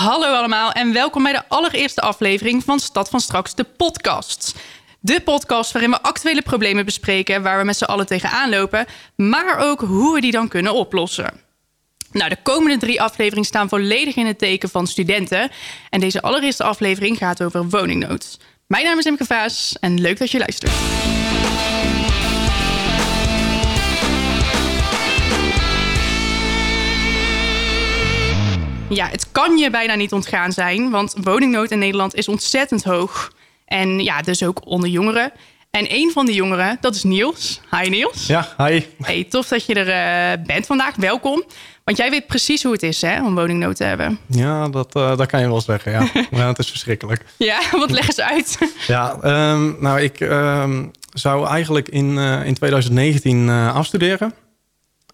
Hallo allemaal en welkom bij de allereerste aflevering van Stad van Straks, de podcast. De podcast waarin we actuele problemen bespreken waar we met z'n allen tegenaan lopen, maar ook hoe we die dan kunnen oplossen. Nou, de komende drie afleveringen staan volledig in het teken van studenten. En deze allereerste aflevering gaat over woningnood. Mijn naam is Imke Vaas en leuk dat je luistert. Ja, het kan je bijna niet ontgaan zijn, want woningnood in Nederland is ontzettend hoog. En ja, dus ook onder jongeren. En een van die jongeren, dat is Niels. Hi Niels. Ja, hi. Hey, tof dat je er uh, bent vandaag. Welkom. Want jij weet precies hoe het is hè, om woningnood te hebben. Ja, dat, uh, dat kan je wel zeggen. Ja. ja, het is verschrikkelijk. Ja, wat leg eens uit. ja, um, nou, ik um, zou eigenlijk in, uh, in 2019 afstuderen.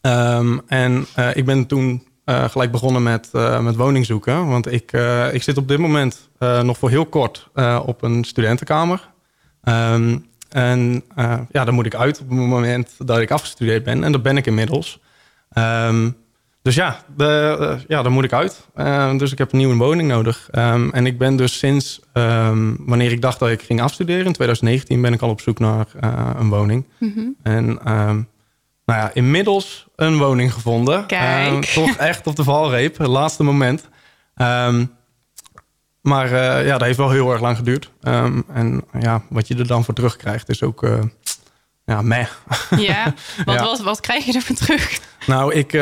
Um, en ik ben toen gelijk begonnen met, uh, met woning zoeken. Want ik, uh, ik zit op dit moment nog voor heel kort op een studentenkamer. Um, en ja, daar moet ik uit op het moment dat ik afgestudeerd ben. En dat ben ik inmiddels. Um, dus ja, de, ja, daar moet ik uit. dus ik heb een nieuwe woning nodig. Um, en ik ben dus sinds wanneer ik dacht dat ik ging afstuderen... in 2019 ben ik al op zoek naar een woning. Mm -hmm. En nou ja, inmiddels een woning gevonden. Kijk. Uh, toch echt op de valreep, het laatste moment. Um, maar uh, ja, dat heeft wel heel erg lang geduurd. Um, en ja, wat je er dan voor terugkrijgt is ook... Uh, ja, meh. Ja, wat, ja. Wat, wat krijg je ervoor terug? Nou, ik,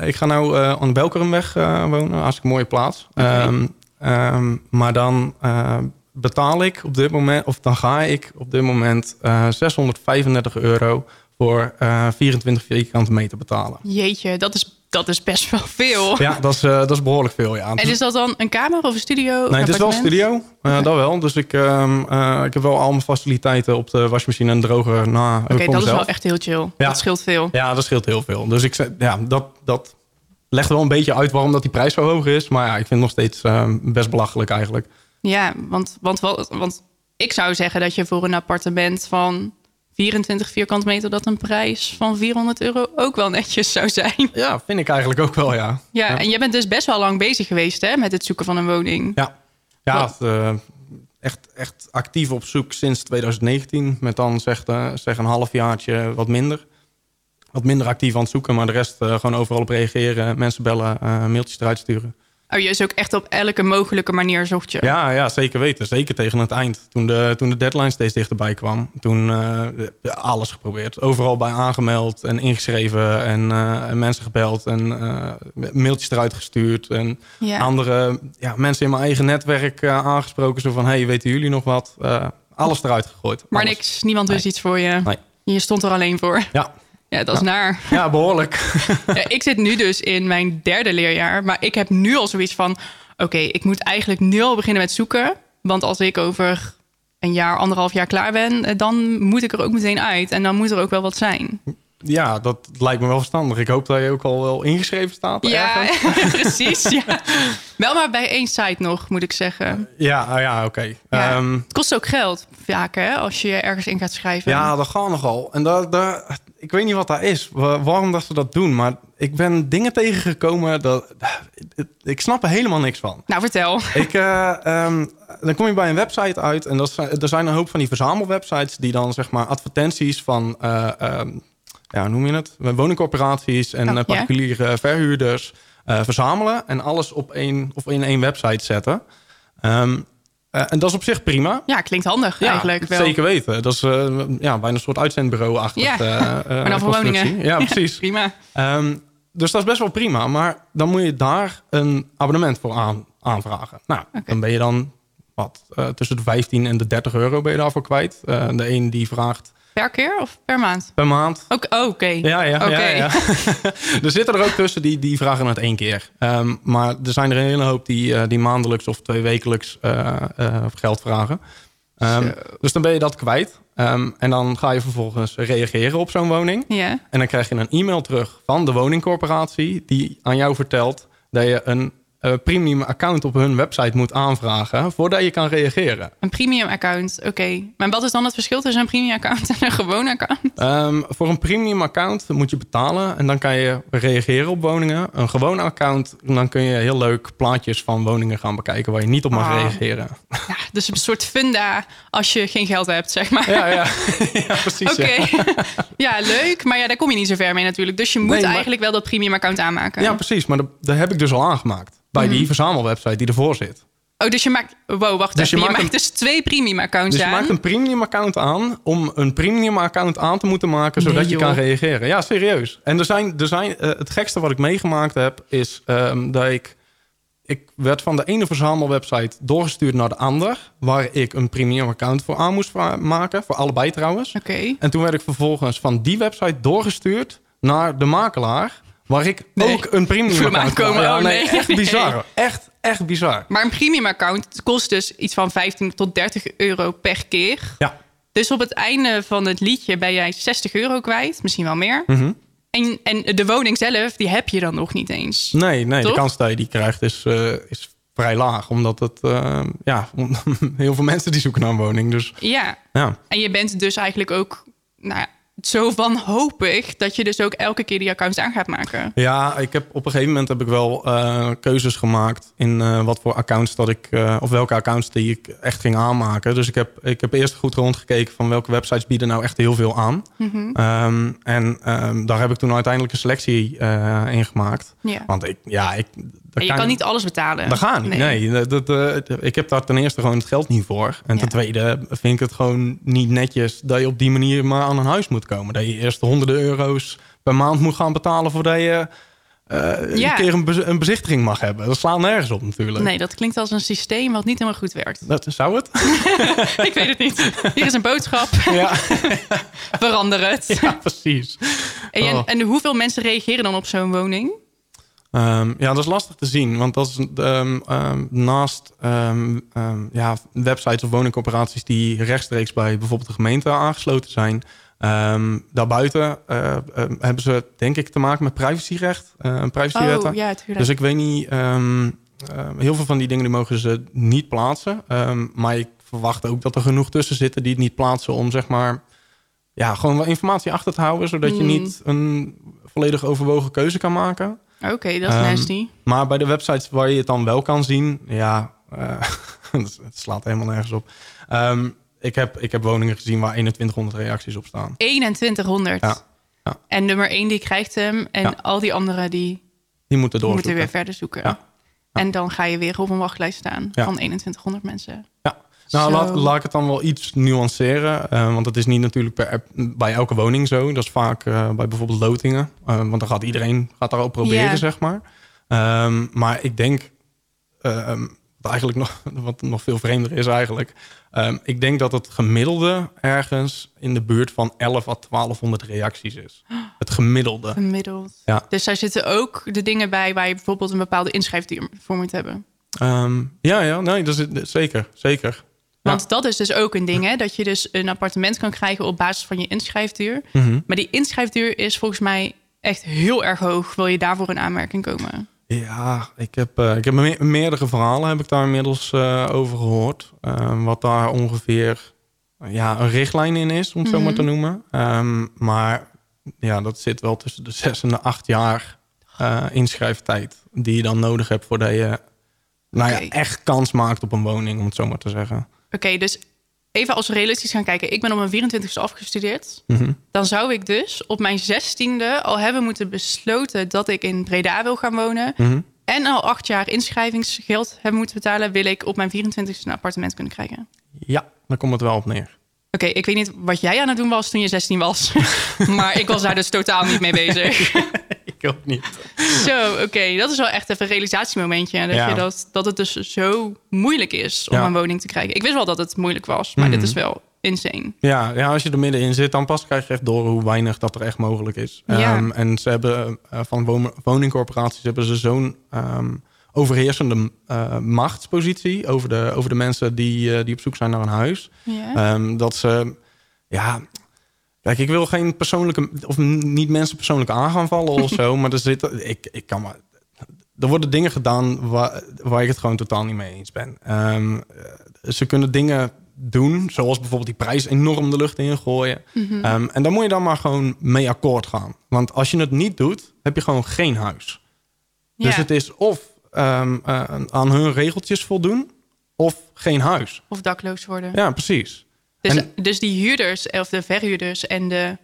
ik ga nu uh, aan de Belkerumweg wonen. Hartstikke mooie plaats. Okay. maar dan betaal ik op dit moment... of dan ga ik op dit moment 635 euro voor uh, 24 vierkante meter betalen. Jeetje, dat is, dat is best wel veel. Ja, dat is, uh, dat is behoorlijk veel, ja. En is dat dan een kamer of een studio? Nee, het is wel een studio, uh, okay. dat wel. Dus ik, um, uh, ik heb wel al mijn faciliteiten op de wasmachine en droger na. Oké, okay, dat is wel echt heel chill. Ja. Dat scheelt veel. Ja, dat scheelt heel veel. Dus ik, ja, dat, dat legt wel een beetje uit waarom dat die prijs zo hoog is. Maar ja, ik vind het nog steeds best belachelijk eigenlijk. Ja, want, want, want, want ik zou zeggen dat je voor een appartement van 24 vierkante meter dat een prijs van 400 euro ook wel netjes zou zijn. Ja, vind ik eigenlijk ook wel, ja. Ja, ja. en jij bent dus best wel lang bezig geweest hè, met het zoeken van een woning. Ja, ja het, uh, echt, echt actief op zoek sinds 2019. Met dan zeg, uh, zeg een halfjaartje wat minder. Wat minder actief aan het zoeken, maar de rest uh, gewoon overal op reageren. Mensen bellen, mailtjes eruit sturen. Oh, je is ook echt op elke mogelijke manier zocht je. Ja, ja zeker weten. Zeker tegen het eind. Toen de, toen de deadline steeds dichterbij kwam. Toen uh, alles geprobeerd. Overal bij aangemeld en ingeschreven. En, uh, en mensen gebeld. En uh, mailtjes eruit gestuurd. En ja. andere ja, mensen in mijn eigen netwerk aangesproken. Zo van, hey, weten jullie nog wat? alles eruit gegooid. Maar alles. niks. Niemand wist nee. iets voor je. Nee. Je stond er alleen voor. Ja. Ja, dat is ja. naar. Ja, behoorlijk. ja, ik zit nu dus in mijn derde leerjaar. Maar ik heb nu al zoiets van... Oké, okay, ik moet eigenlijk nu al beginnen met zoeken. Want als ik over een jaar, anderhalf jaar klaar ben... dan moet ik er ook meteen uit. En dan moet er ook wel wat zijn. Ja, dat lijkt me wel verstandig. Ik hoop dat je ook al wel ingeschreven staat. Ja, precies. Ja. Wel maar bij één site nog, moet ik zeggen. Ja, uh, ja oké. Okay. Ja, um, het kost ook geld vaak, hè, als je ergens in gaat schrijven. Ja, dat gaat nogal. En dat, dat, ik weet niet wat dat is, waarom dat ze dat doen. Maar ik ben dingen tegengekomen dat... Ik snap er helemaal niks van. Nou, vertel. Ik, uh, um, dan kom je bij een website uit en dat, er zijn een hoop van die verzamelwebsites... die dan zeg maar advertenties van... Uh, um, ja, hoe noem je het? Woningcorporaties en oh, particuliere yeah. verhuurders uh, verzamelen... en alles op één, of in één website zetten. Um, uh, en dat is op zich prima. Ja, klinkt handig ja, eigenlijk wel. Zeker weten. Dat is uh, ja, bijna een soort uitzendbureau-achtig. Ja, maar dan voor woningen. Ja, precies. prima. Um, dus dat is best wel prima. Maar dan moet je daar een abonnement voor aan, aanvragen. Nou, okay. dan ben je dan wat, tussen de 15 en de 30 euro ben je daarvoor kwijt. de een die vraagt Per keer of per maand? Per maand. Oké. Okay. Oh, okay. Ja, ja, okay. ja, ja. er zitten er ook tussen die, die vragen het één keer. Um, maar er zijn er een hele hoop die, uh, die maandelijks of twee wekelijks uh, uh, geld vragen. Um, dus dan ben je dat kwijt. Um, en dan ga je vervolgens reageren op zo'n woning. Yeah. En dan krijg je een e-mail terug van de woningcorporatie... die aan jou vertelt dat je een eh, premium account op hun website moet aanvragen voordat je kan reageren. Een premium account, oké. Maar wat is dan het verschil tussen een premium account en een gewoon account? Ehm, voor een premium account moet je betalen en dan kan je reageren op woningen. Een gewoon account, dan kun je heel leuk plaatjes van woningen gaan bekijken waar je niet op mag Ah. reageren. Ja, dus een soort funda als je geen geld hebt, zeg maar. Ja, ja. ja precies. Oké, ja. ja. leuk. Maar ja, daar kom je niet zo ver mee natuurlijk. Dus je moet Nee, maar- eigenlijk wel dat premium account aanmaken. Ja, precies. Maar dat, dat heb ik dus al aangemaakt. Bij die verzamelwebsite die ervoor zit. Oh, dus je maakt... Wow, wacht Dus even. je Je, maakt een- dus twee premium accounts Dus je aan. maakt een premium account aan om een premium account aan te moeten maken, zodat Nee, je kan reageren. Ja, serieus. En er zijn, er zijn, eh, het gekste wat ik meegemaakt heb, is ehm, dat ik. Ik werd van de ene verzamelwebsite doorgestuurd naar de ander, waar ik een premium account voor aan moest maken, voor allebei trouwens. Oké. En toen werd ik vervolgens van die website doorgestuurd naar de makelaar, waar ik Nee. ook een premium account. Ja, Oh, nee, nee. echt bizar. Echt, echt bizar. Maar een premium account kost dus iets van 15 tot 30 euro per keer. Ja. Dus op het einde van het liedje ben jij 60 euro kwijt. Misschien wel meer. Mhm. En, en de woning zelf, die heb je dan nog niet eens. Nee, nee de kans dat je die krijgt is, eh, is vrij laag. Omdat het, eh, ja, heel veel mensen die zoeken naar een woning. Dus Ja. ja, En je bent dus eigenlijk ook nou, zo wanhopig dat je dus ook elke keer die accounts aan gaat maken. ja ik heb, op een gegeven moment heb ik wel eh, keuzes gemaakt in eh, wat voor accounts dat ik, eh, of welke accounts die ik echt ging aanmaken. Dus ik heb, ik heb eerst goed rondgekeken van welke websites bieden nou echt heel veel aan. Mhm. Ehm, en ehm, daar heb ik toen uiteindelijk een selectie in gemaakt. Ja. Want ik, ja, ik. En je kan niet alles betalen. Dat gaat niet. Nee, dat, dat, eh, ik heb daar ten eerste gewoon het geld niet voor. En ten tweede vind ik het gewoon niet netjes dat je op die manier maar aan een huis moet komen. Dat je eerst honderden euro's per maand moet gaan betalen voordat je Ja. een keer een, bez- een bezichtiging mag hebben. Dat slaat nergens op natuurlijk. Nee, dat klinkt als een systeem wat niet helemaal goed werkt. Dat zou het? ik weet het niet. Hier is een boodschap. ja, Verander het. ja, precies. En, Oh. en hoeveel mensen reageren dan op zo'n woning? Ehm, ja, dat is lastig te zien. Want dat is ehm, ehm, naast ja, websites of woningcorporaties die rechtstreeks bij bijvoorbeeld de gemeente aangesloten zijn. daarbuiten ehm, hebben ze denk ik te maken met privacyrecht, eh privacywetten. Oh, ja. Dus ik weet niet, heel veel van die dingen die mogen ze niet plaatsen. Maar ik verwacht ook dat er genoeg tussen zitten die het niet plaatsen om zeg maar ja, gewoon wel informatie achter te houden, zodat je Hmm. niet een volledig overwogen keuze kan maken. Oké, dat is Ehm, nasty. Maar bij de websites waar je het dan wel kan zien, ja, eh, het slaat helemaal nergens op. Ehm, ik, heb, ik heb woningen gezien waar 2100 reacties op staan. 2100. Ja, ja. En nummer 1 die krijgt hem. En Ja. al die anderen die Die moeten moeten doorzoeken. weer verder zoeken. Ja. En dan ga je weer op een wachtlijst staan van 2100 mensen. Nou, laat, laat ik het dan wel iets nuanceren. eh, want het is niet natuurlijk per, bij elke woning zo. Dat is vaak eh, bij bijvoorbeeld lotingen. Eh, want dan gaat iedereen gaat daarop proberen, Ja. zeg maar. Ehm, maar ik denk... wat eigenlijk nog, wat nog veel vreemder is eigenlijk. Ehm, ik denk dat het gemiddelde ergens in de buurt van 11 à 1200 reacties is. Het gemiddelde. Gemiddeld. Ja. Dus daar zitten ook de dingen bij waar je bijvoorbeeld een bepaalde inschrijfduur voor moet hebben. Ja, ja, nee, dat is, zeker, zeker. Want dat is dus ook een ding, hè? Dat je dus een appartement kan krijgen op basis van je inschrijfduur. Mhm. Maar die inschrijfduur is volgens mij echt heel erg hoog. Wil je daarvoor in aanmerking komen? Ja, ik heb, eh, ik heb me- meerdere verhalen heb ik daar inmiddels eh, over gehoord. Ehm, wat daar ongeveer ja, een richtlijn in is, om het zo maar te noemen. Ehm, maar ja, dat zit wel tussen de zes en de acht jaar eh, inschrijftijd die je dan nodig hebt voordat je nou ja, echt kans maakt op een woning, om het zo maar te zeggen. Oké, dus even als we realistisch gaan kijken. Ik ben op mijn 24ste afgestudeerd. Mhm. Dan zou ik dus op mijn 16e al hebben moeten besloten dat ik in Breda wil gaan wonen. Mhm. En al acht jaar inschrijvingsgeld hebben moeten betalen, wil ik op mijn 24ste een appartement kunnen krijgen. Ja, daar komt het wel op neer. Oké, ik weet niet wat jij aan het doen was toen je 16 was. maar ik was daar dus totaal niet mee bezig. Ik ook niet. Zo, oké, dat is wel echt even een realisatiemomentje. Dat, Ja. je dat, dat het dus zo moeilijk is om Ja. een woning te krijgen. Ik wist wel dat het moeilijk was, maar Mhm. dit is wel insane. Ja, ja, als je er middenin zit, dan pas krijg je echt door hoe weinig dat er echt mogelijk is. Ja. Ehm, en ze hebben eh, van wo- woningcorporaties hebben ze zo'n ehm, overheersende eh, machtspositie over de, over de mensen die, eh, die op zoek zijn naar een huis. Ja. Ehm, dat ze, ja, kijk, ik wil geen persoonlijke, of niet mensen persoonlijk aan gaan vallen of zo, maar er zit, ik, ik kan maar, er worden dingen gedaan waar, waar ik het gewoon totaal niet mee eens ben. Ehm, eh, ze kunnen dingen doen, zoals bijvoorbeeld die prijs enorm de lucht in gooien. Mhm. Ehm, en dan moet je dan maar gewoon mee akkoord gaan. Want als je het niet doet, heb je gewoon geen huis. Dus het is of ehm, eh, aan hun regeltjes voldoen, of geen huis. Of dakloos worden. Ja, precies. Dus, En- dus die huurders, of de verhuurders en de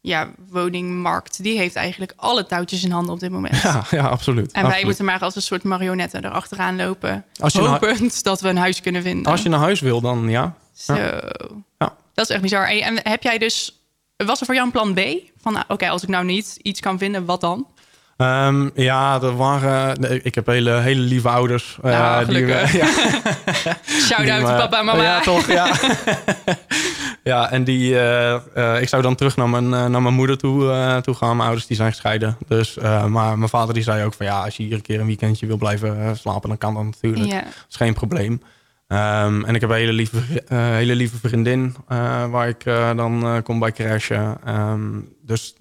ja, woningmarkt, die heeft eigenlijk alle touwtjes in handen op dit moment. Ja, ja absoluut. En wij moeten maar als een soort marionetten erachteraan lopen. Als je, hopend dat we een huis kunnen vinden. als je een huis wil, dan ja. Zo. Ja. Dat is echt bizar. En en heb jij dus... Was er voor jou een plan B? Van, nou, oké, als ik nou niet iets kan vinden, wat dan? Ehm, ja, er waren. nee, Ik heb hele, hele lieve ouders. eh, Nou, die gelukkig. ja, Shout-out papa en mama. Ja, toch, ja. ja, en die. eh, eh, ik zou dan terug naar mijn, eh, naar mijn moeder toe, eh, toe gaan. Mijn ouders die zijn gescheiden. Dus, eh, maar mijn vader die zei ook van ja, als je hier een keer een weekendje wil blijven eh, slapen, dan kan dat natuurlijk. Dat is geen probleem. Ehm, en ik heb een hele lieve, eh, hele lieve vriendin eh, waar ik eh, dan eh, kom bij crashen. Ehm, dus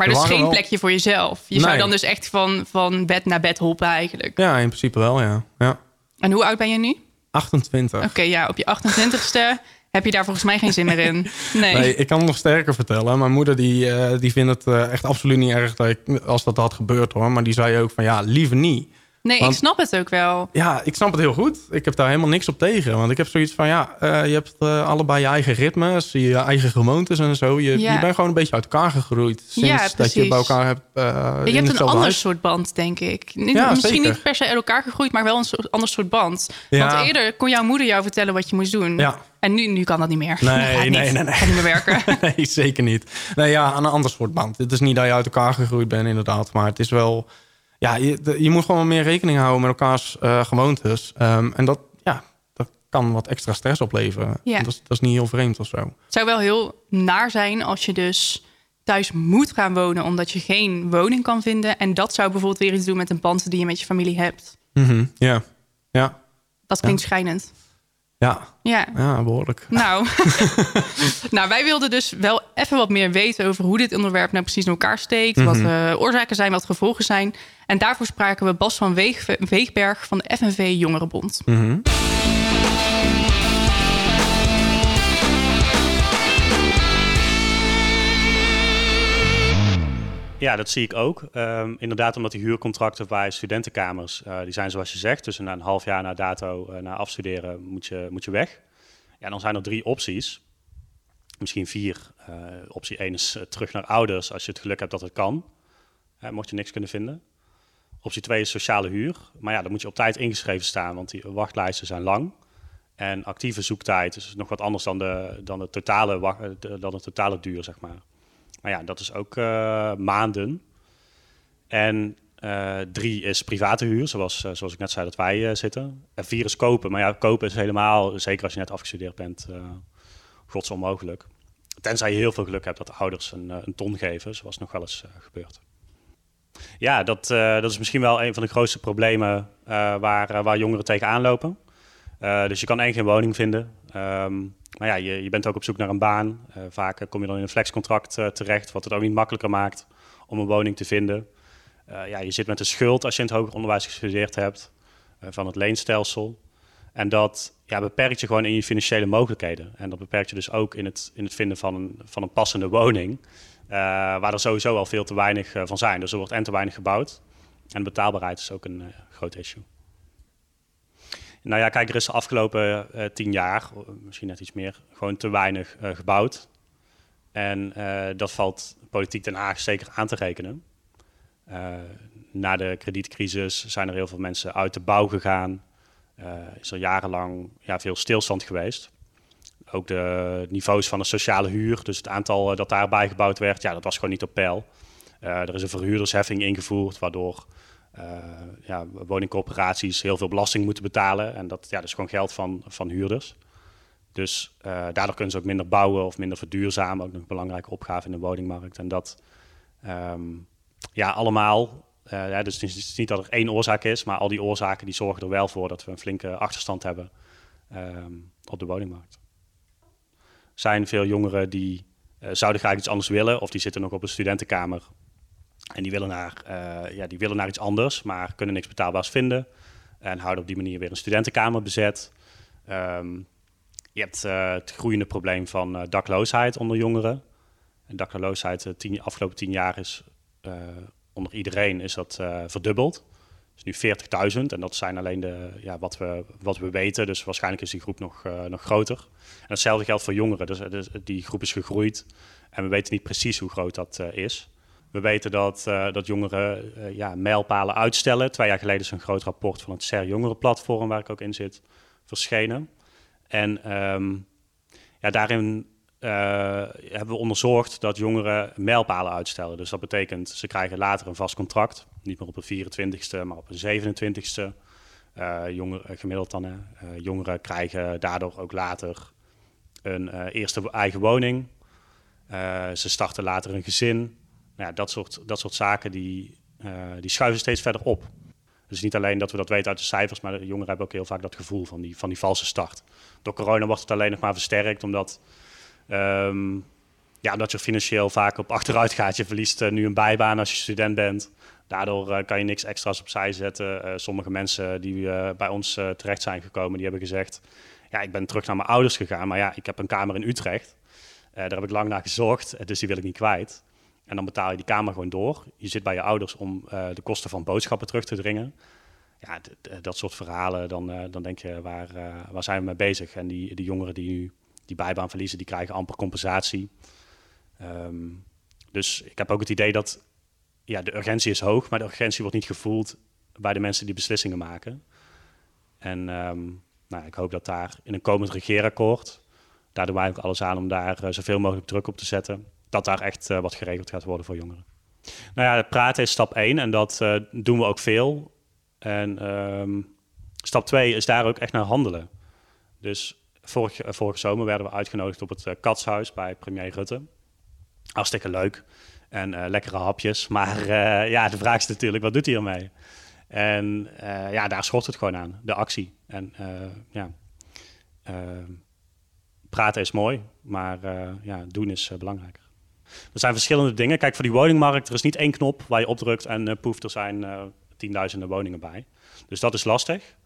Maar Er dus waren geen wel- plekje voor jezelf. Je zou dan dus echt van, van bed naar bed hoppen eigenlijk. ja, in principe wel, ja. ja. En hoe oud ben je nu? 28. Oké, ja, op je 28ste heb je daar volgens mij geen zin meer in. Nee. Nee, ik kan het nog sterker vertellen. Mijn moeder die, eh, die vindt het eh, echt absoluut niet erg dat ik, als dat had gebeurd hoor. Maar die zei ook van ja, liever niet. Nee, Want- ik snap het ook wel. Ja, ik snap het heel goed. Ik heb daar helemaal niks op tegen. Want ik heb zoiets van ja, eh, je hebt eh, allebei je eigen ritmes, je eigen gewoontes en zo. Je, Ja. je bent gewoon een beetje uit elkaar gegroeid sinds Ja, dat je bij elkaar hebt. eh, je hebt een ander huis. soort band, denk ik. Niet- Ja, Misschien zeker. niet per se uit elkaar gegroeid, maar wel een soort, ander soort band. Want eerder kon jouw moeder jou vertellen wat je moest doen. Ja. En nu, nu kan dat niet meer. Nee, nee, niet. nee, nee. Gaat niet meer werken. nee, zeker niet. Nee, ja, aan een ander soort band. Het is niet dat je uit elkaar gegroeid bent, inderdaad. Maar het is wel... Ja, je, je moet gewoon meer rekening houden met elkaars eh, gewoontes. Ehm, en dat, ja, dat kan wat extra stress opleveren. Ja. Dat, is, dat is niet heel vreemd of zo. Het zou wel heel naar zijn als je dus thuis moet gaan wonen... omdat je geen woning kan vinden. En dat zou bijvoorbeeld weer iets doen met een band die je met je familie hebt. Mhm, Ja, ja, Dat klinkt schrijnend. Ja, Ja. ja, behoorlijk. Nou. nou, wij wilden dus wel even wat meer weten over hoe dit onderwerp nou precies in elkaar steekt. Wat de oorzaken zijn, wat gevolgen zijn. En daarvoor spraken we Bas van Weeg, Weegberg van de FNV Jongerenbond. Mhm. Ja, dat zie ik ook. Ehm, inderdaad, omdat die huurcontracten bij studentenkamers, eh, die zijn zoals je zegt. Dus na een half jaar na dato, eh, na afstuderen, moet je, moet je weg. Ja, dan zijn er drie opties. Misschien vier. Eh, optie 1 is terug naar ouders als je het geluk hebt dat het kan. Mocht je niks kunnen vinden. Optie 2 is sociale huur. Maar ja, dan moet je op tijd ingeschreven staan, want die wachtlijsten zijn lang. En actieve zoektijd is nog wat anders dan de, dan de, totale, dan de totale duur, zeg maar. Maar ja, dat is ook eh, maanden. En eh, drie is private huur, zoals, eh, zoals ik net zei dat wij zitten. En vier is kopen. Maar ja, kopen is helemaal, zeker als je net afgestudeerd bent, gods onmogelijk. Tenzij je heel veel geluk hebt dat de ouders een, een ton geven, zoals nog wel eens gebeurt. Ja, dat, dat is misschien wel een van de grootste problemen waar, waar jongeren tegenaan lopen. Eh, dus je kan eigenlijk geen woning vinden. Ehm, maar ja, je, je bent ook op zoek naar een baan. Eh, vaak eh, kom je dan in een flexcontract terecht, wat het ook niet makkelijker maakt om een woning te vinden. Ja, je zit met een schuld als je in het hoger onderwijs gestudeerd hebt van het leenstelsel. En dat ja, beperkt je gewoon in je financiële mogelijkheden. En dat beperkt je dus ook in het, in het vinden van een, van een passende woning. waar er sowieso al veel te weinig van zijn. Dus er wordt en te weinig gebouwd. En betaalbaarheid is ook een groot issue. Nou ja, kijk, er is de afgelopen eh, tien jaar, eh, misschien net iets meer, gewoon te weinig eh, gebouwd. En dat valt politiek Den Haag zeker aan te rekenen. Na de kredietcrisis zijn er heel veel mensen uit de bouw gegaan. Is er jarenlang ja, veel stilstand geweest. Ook de niveaus van de sociale huur, dus het aantal dat daarbij gebouwd werd, ja, dat was gewoon niet op peil. Er is een verhuurdersheffing ingevoerd, waardoor ja, woningcorporaties heel veel belasting moeten betalen. En dat, ja, dat is gewoon geld van, van huurders. Dus eh, daardoor kunnen ze ook minder bouwen of minder verduurzamen. Ook nog een belangrijke opgave in de woningmarkt. En dat, ehm, ja, allemaal. eh, dus het is, niet dat er één oorzaak is, maar al die oorzaken die zorgen er wel voor dat we een flinke achterstand hebben ehm, op de woningmarkt. Er zijn veel jongeren die eh, zouden graag iets anders willen, of die zitten nog op een studentenkamer En die willen, naar, ja, die willen naar iets anders, maar kunnen niks betaalbaars vinden. En houden op die manier weer een studentenkamer bezet. Ehm, je hebt het groeiende probleem van dakloosheid onder jongeren. En dakloosheid de afgelopen tien jaar is onder iedereen is dat verdubbeld is nu 40.000 en dat zijn alleen de, ja, wat, we, wat we weten. Dus waarschijnlijk is die groep nog, nog groter. En hetzelfde geldt voor jongeren. Dus, dus, die groep is gegroeid en we weten niet precies hoe groot dat is. We weten dat, uh, dat jongeren ja, mijlpalen uitstellen. Twee jaar geleden is een groot rapport van het CER Jongerenplatform, waar ik ook in zit, verschenen. En um, ja, daarin hebben we onderzocht dat jongeren mijlpalen uitstellen. Dus dat betekent, ze krijgen later een vast contract niet meer op de 24ste, maar op de 27ste. Uh, jongeren, gemiddeld dan, jongeren krijgen daardoor ook later een eerste eigen woning. ze starten later een gezin. Ja, dat, soort, dat soort zaken die, die schuiven steeds verder op. Dus niet alleen dat we dat weten uit de cijfers, maar de jongeren hebben ook heel vaak dat gevoel van die, van die valse start. Door corona wordt het alleen nog maar versterkt, omdat, um, ja, dat je financieel vaak op achteruit gaat. Je verliest nu een bijbaan als je student bent. Daardoor uh, kan je niks extra's opzij zetten. Sommige mensen die bij ons terecht zijn gekomen, die hebben gezegd... ja, ik ben terug naar mijn ouders gegaan, maar ja, ik heb een kamer in Utrecht. daar heb ik lang naar gezocht, dus die wil ik niet kwijt. En dan betaal je die kamer gewoon door. Je zit bij je ouders om de kosten van boodschappen terug te dringen. Ja, dat soort verhalen, dan, dan denk je, waar, waar zijn we mee bezig? En die, die jongeren die nu die bijbaan verliezen, die krijgen amper compensatie. Um, dus ik heb ook het idee dat ja, de urgentie is hoog, maar de urgentie wordt niet gevoeld bij de mensen die beslissingen maken. En um, nou, ik hoop dat daar in een komend regeerakkoord, daar doen wij ook alles aan om daar zoveel mogelijk druk op te zetten, dat daar echt uh, wat geregeld gaat worden voor jongeren. Nou ja, praten is stap 1 en dat uh, doen we ook veel. En um, stap 2 is daar ook echt naar handelen. Dus vorig, vorige zomer werden we uitgenodigd op het Katshuis bij premier Rutte. Hartstikke leuk en lekkere hapjes. Maar ja, de vraag is natuurlijk, wat doet hij ermee? En ja, daar schort het gewoon aan, de actie. En ja, praten is mooi, maar ja, doen is belangrijker. Er zijn verschillende dingen. Kijk, voor die woningmarkt, er is niet één knop waar je opdrukt en poef, er zijn tienduizenden woningen bij. Dus dat is lastig.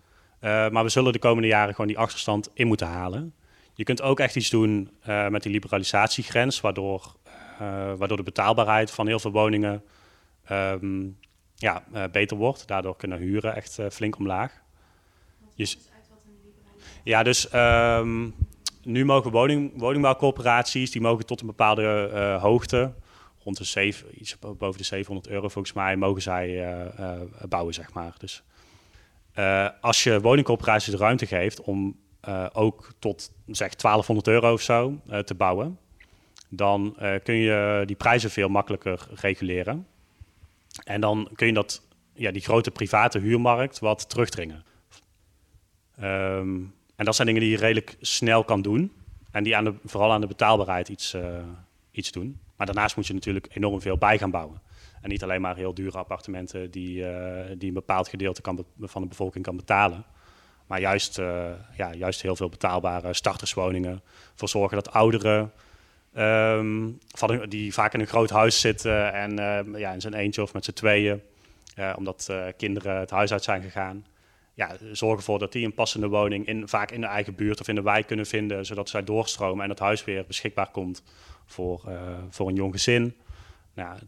maar we zullen de komende jaren gewoon die achterstand in moeten halen. Je kunt ook echt iets doen met die liberalisatiegrens, waardoor eh, waardoor de betaalbaarheid van heel veel woningen ehm, ja, eh, beter wordt. Daardoor kunnen huren echt eh, flink omlaag. Je, ja, dus um, nu mogen woning, woningbouwcorporaties, die mogen tot een bepaalde uh, hoogte, rond de 7, iets boven de 700 euro volgens mij, mogen zij uh, uh, bouwen, zeg maar. Dus als je woningcorporaties de ruimte geeft om ook tot zeg 1200 euro of zo te bouwen, dan kun je die prijzen veel makkelijker reguleren. En dan kun je dat, ja, die grote private huurmarkt wat terugdringen. Um, en dat zijn dingen die je redelijk snel kan doen. En die aan de, vooral aan de betaalbaarheid iets, uh, iets doen. Maar daarnaast moet je natuurlijk enorm veel bij gaan bouwen. En niet alleen maar heel dure appartementen die, uh, die een bepaald gedeelte kan van de bevolking kan betalen. Maar juist, ja, juist heel veel betaalbare starterswoningen. Voor zorgen dat ouderen Um, van, die vaak in een groot huis zitten en ja, in zijn eentje of met z'n tweeën, omdat kinderen het huis uit zijn gegaan. Ja, zorgen ervoor dat die een passende woning in, vaak in de eigen buurt of in de wijk kunnen vinden, zodat zij doorstromen en het huis weer beschikbaar komt voor, voor een jong gezin. Nou,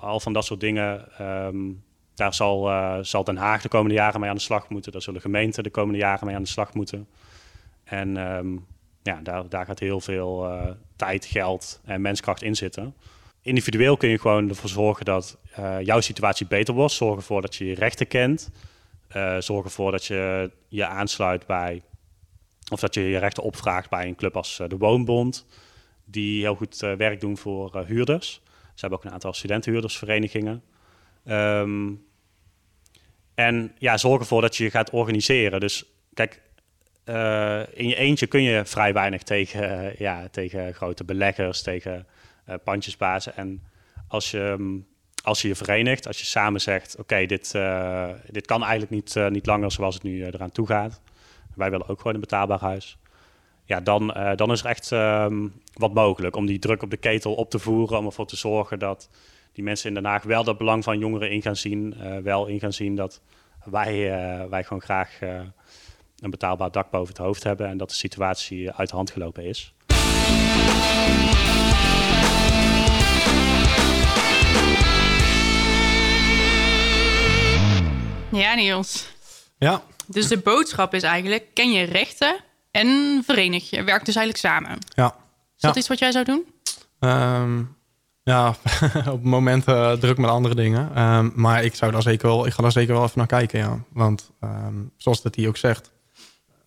al van dat soort dingen, um, daar zal, zal Den Haag de komende jaren mee aan de slag moeten. Daar zullen gemeenten de komende jaren mee aan de slag moeten. En um, ja, daar, daar gaat heel veel uh, tijd, geld en menskracht in zitten. Individueel kun je gewoon ervoor zorgen dat jouw situatie beter wordt. Zorg ervoor dat je je rechten kent. Uh, zorg ervoor dat je je aansluit bij, of dat je je rechten opvraagt bij een club als de Woonbond, die heel goed werk doen voor huurders. Ze hebben ook een aantal studentenhuurdersverenigingen. Um, en ja, zorg ervoor dat je je gaat organiseren. Dus kijk, in je eentje kun je vrij weinig tegen, ja, tegen grote beleggers, tegen uh, pandjesbazen. En als je, um, als je je verenigt, als je samen zegt: Oké, dit, dit kan eigenlijk niet, niet langer zoals het nu eraan toe gaat. Wij willen ook gewoon een betaalbaar huis. Ja, dan, dan is er echt um, wat mogelijk om die druk op de ketel op te voeren. Om ervoor te zorgen dat die mensen in Den Haag wel dat belang van jongeren in gaan zien. eh, wel in gaan zien dat wij, eh, wij gewoon graag eh, een betaalbaar dak boven het hoofd hebben. En dat de situatie uit de hand gelopen is. Ja, Niels. Ja, Dus de boodschap is eigenlijk, ken je rechten en verenig je. Werk dus eigenlijk samen. ja. Is dat Ja. iets wat jij zou doen? Ehm, ja, op het moment eh, druk met andere dingen. Ehm, maar ik zou daar zeker wel, ik ga daar zeker wel even naar kijken, ja. Want ehm, zoals dat hij ook zegt,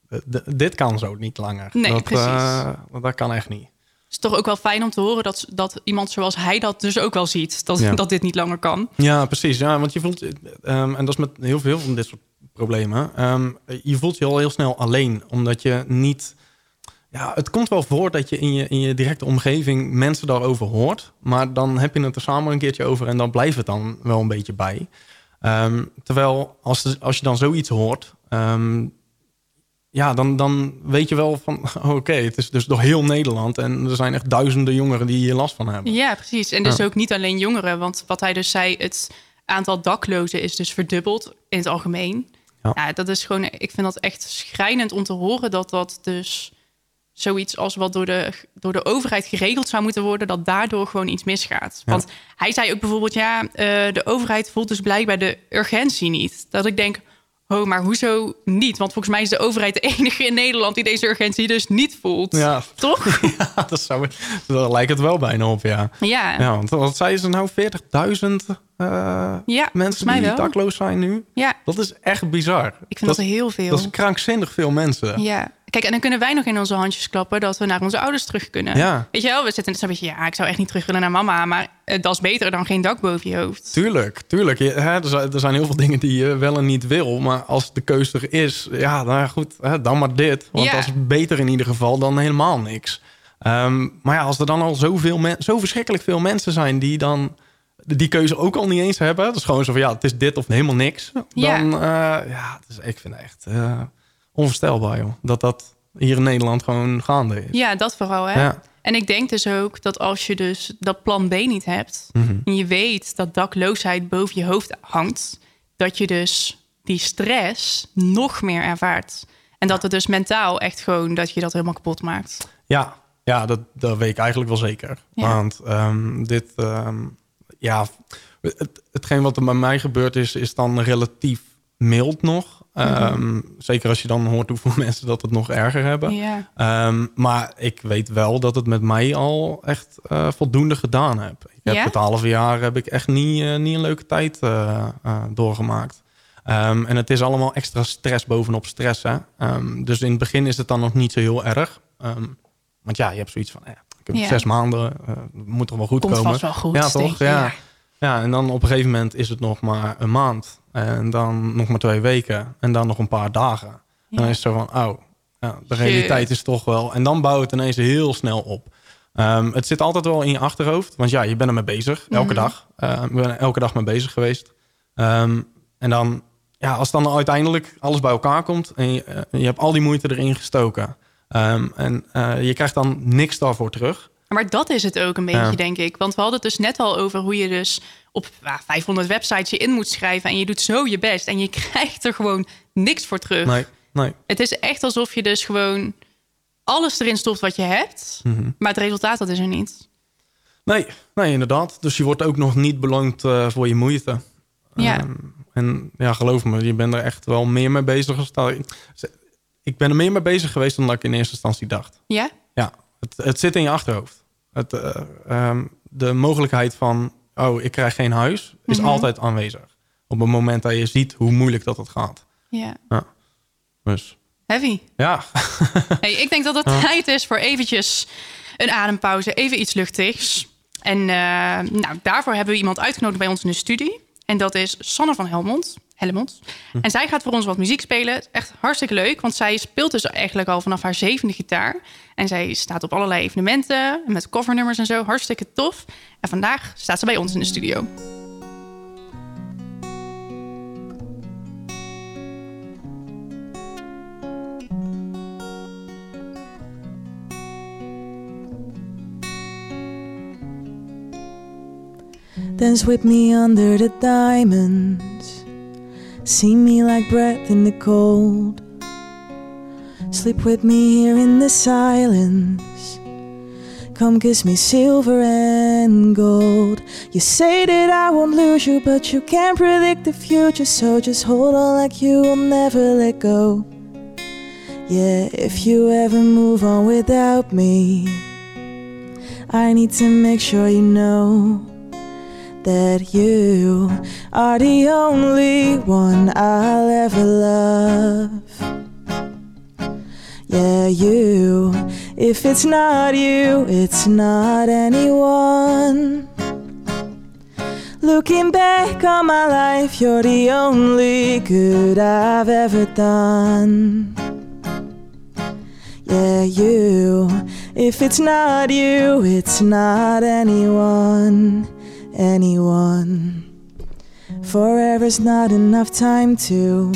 eh, dit kan zo niet langer. Nee, dat, precies. eh, dat kan echt niet. Is toch ook wel fijn om te horen dat, dat iemand zoals hij dat dus ook wel ziet. Dat, Ja. dat dit niet langer kan. Ja, precies. Ja, want je voelt, ehm, en dat is met heel veel van dit soort problemen, ehm, je voelt je al heel snel alleen, omdat je niet. Ja, het komt wel voor dat je in je, in je directe omgeving mensen daarover hoort, maar dan heb je het er samen een keertje over en dan blijft het dan wel een beetje bij. Ehm, terwijl als, als je dan zoiets hoort, ja, dan, dan weet je wel van, oké, het is dus door heel Nederland en er zijn echt duizenden jongeren die hier last van hebben. Ja, precies. En dus Ja. ook niet alleen jongeren. Want wat hij dus zei, het aantal daklozen is dus verdubbeld in het algemeen. Ja. Ja. dat is gewoon, ik vind dat echt schrijnend om te horen dat dat dus zoiets als wat door de, door de overheid geregeld zou moeten worden, dat daardoor gewoon iets misgaat. Ja. Want hij zei ook bijvoorbeeld, ja, eh, de overheid voelt dus blijkbaar de urgentie niet. Dat ik denk, oh, maar hoezo niet? Want volgens mij is de overheid de enige in Nederland die deze urgentie dus niet voelt. Ja, Toch? Ja, dat zou, daar lijkt het wel bijna op, ja. Ja. Ja, want wat zei ze nou? 40.000 eh, Ja, mensen die wel. dakloos zijn nu? Ja, Dat is echt bizar. ik vind dat, heel veel. Dat is krankzinnig veel mensen. Ja. Kijk, en dan kunnen wij nog in onze handjes klappen dat we naar onze ouders terug kunnen. Ja. Weet je wel, we zitten net zo'n beetje, ja, ik zou echt niet terug willen naar mama, maar eh, dat is beter dan geen dak boven je hoofd. Tuurlijk, tuurlijk. Je, hè, er, zijn, er zijn heel veel dingen die je wel en niet wil. Maar als de keuze er is, ja, nou goed, hè, dan maar dit. Want Ja. dat is beter in ieder geval dan helemaal niks. Ehm, maar ja, als er dan al zoveel zo verschrikkelijk veel mensen zijn die dan die keuze ook al niet eens hebben. Dat is gewoon zo van ja, het is dit of helemaal niks. Dan, Ja. ja, is, ik vind het echt eh, onvoorstelbaar, joh. Dat dat hier in Nederland gewoon gaande is. Ja, dat vooral, hè. Ja. En ik denk dus ook dat als je dus dat plan B niet hebt... Mhm. en je weet dat dakloosheid boven je hoofd hangt... dat je dus die stress nog meer ervaart. En dat het dus mentaal echt gewoon dat je dat helemaal kapot maakt. Ja, ja dat, dat weet ik eigenlijk wel zeker. Ja. Want ehm, dit, ehm, ja, het, hetgeen wat er bij mij gebeurd is, is dan relatief mild nog. Ehm, Zeker als je dan hoort hoeveel mensen dat het nog erger hebben. Ehm, maar ik weet wel dat het met mij al echt eh, voldoende gedaan heb. Ik heb het halve jaar heb ik echt niet, eh, niet een leuke tijd eh, doorgemaakt. Ehm, en het is allemaal extra stress bovenop stress. Hè? Dus in het begin is het dan nog niet zo heel erg. Want ja, je hebt zoiets van, eh, heb Ja. zes maanden, eh, moet toch wel goed Komt komen. vast wel goed, Ja, toch? Ja. ja. ja, en dan op een gegeven moment is het nog maar een maand. En dan nog maar twee weken. En dan nog een paar dagen. En dan is het zo van, oh, ja, de realiteit is toch wel... En dan bouwt het ineens heel snel op. Ehm, het zit altijd wel in je achterhoofd. Want ja, je bent ermee bezig. Elke Mhm. dag. Uh, ik ben er elke dag mee bezig geweest. Ehm, en dan, ja, als dan uiteindelijk alles bij elkaar komt... en je, eh, je hebt al die moeite erin gestoken... Ehm, en eh, je krijgt dan niks daarvoor terug. Maar dat is het ook een beetje, Ja. denk ik. Want we hadden het dus net al over hoe je dus op ja, 500 websites je in moet schrijven. En je doet zo je best. En je krijgt er gewoon niks voor terug. Nee, nee. Het is echt alsof je dus gewoon alles erin stopt wat je hebt. Mhm. Maar het resultaat, dat is er niet. Nee, nee, inderdaad. Dus je wordt ook nog niet beloond eh, voor je moeite. Ja. Ehm, en ja, geloof me, je bent er echt wel meer mee bezig. Ik ben er meer mee bezig geweest dan dat ik in eerste instantie dacht. Ja? Ja, het, het zit in je achterhoofd. Het, eh, ehm, de mogelijkheid van, oh, ik krijg geen huis, is Mhm. altijd aanwezig. Op het moment dat je ziet hoe moeilijk dat het gaat. Ja. Dus Heavy. ja, Hey, ik denk dat het tijd is voor eventjes een adempauze. Even iets luchtigs. En eh, nou, daarvoor hebben we iemand uitgenodigd bij ons in de studie. En dat is Sanne van Helmond. Helmond. En zij gaat voor ons wat muziek spelen. Het is echt hartstikke leuk, want zij speelt dus eigenlijk al vanaf haar zevende gitaar. En zij staat op allerlei evenementen met covernummers en zo. Hartstikke tof. En vandaag staat ze bij ons in de studio. Dance with me under the diamonds. See me like breath in the cold. Sleep with me here in the silence. Come kiss me silver and gold. You say that I won't lose you, but you can't predict the future, so just hold on like you will never let go. Yeah, if you ever move on without me, I need to make sure you know that you are the only one I'll ever love. Yeah, you. If it's not you, it's not anyone. Looking back on my life, you're the only good I've ever done. Yeah, you. If it's not you, it's not anyone. Anyone. Forever's not enough time to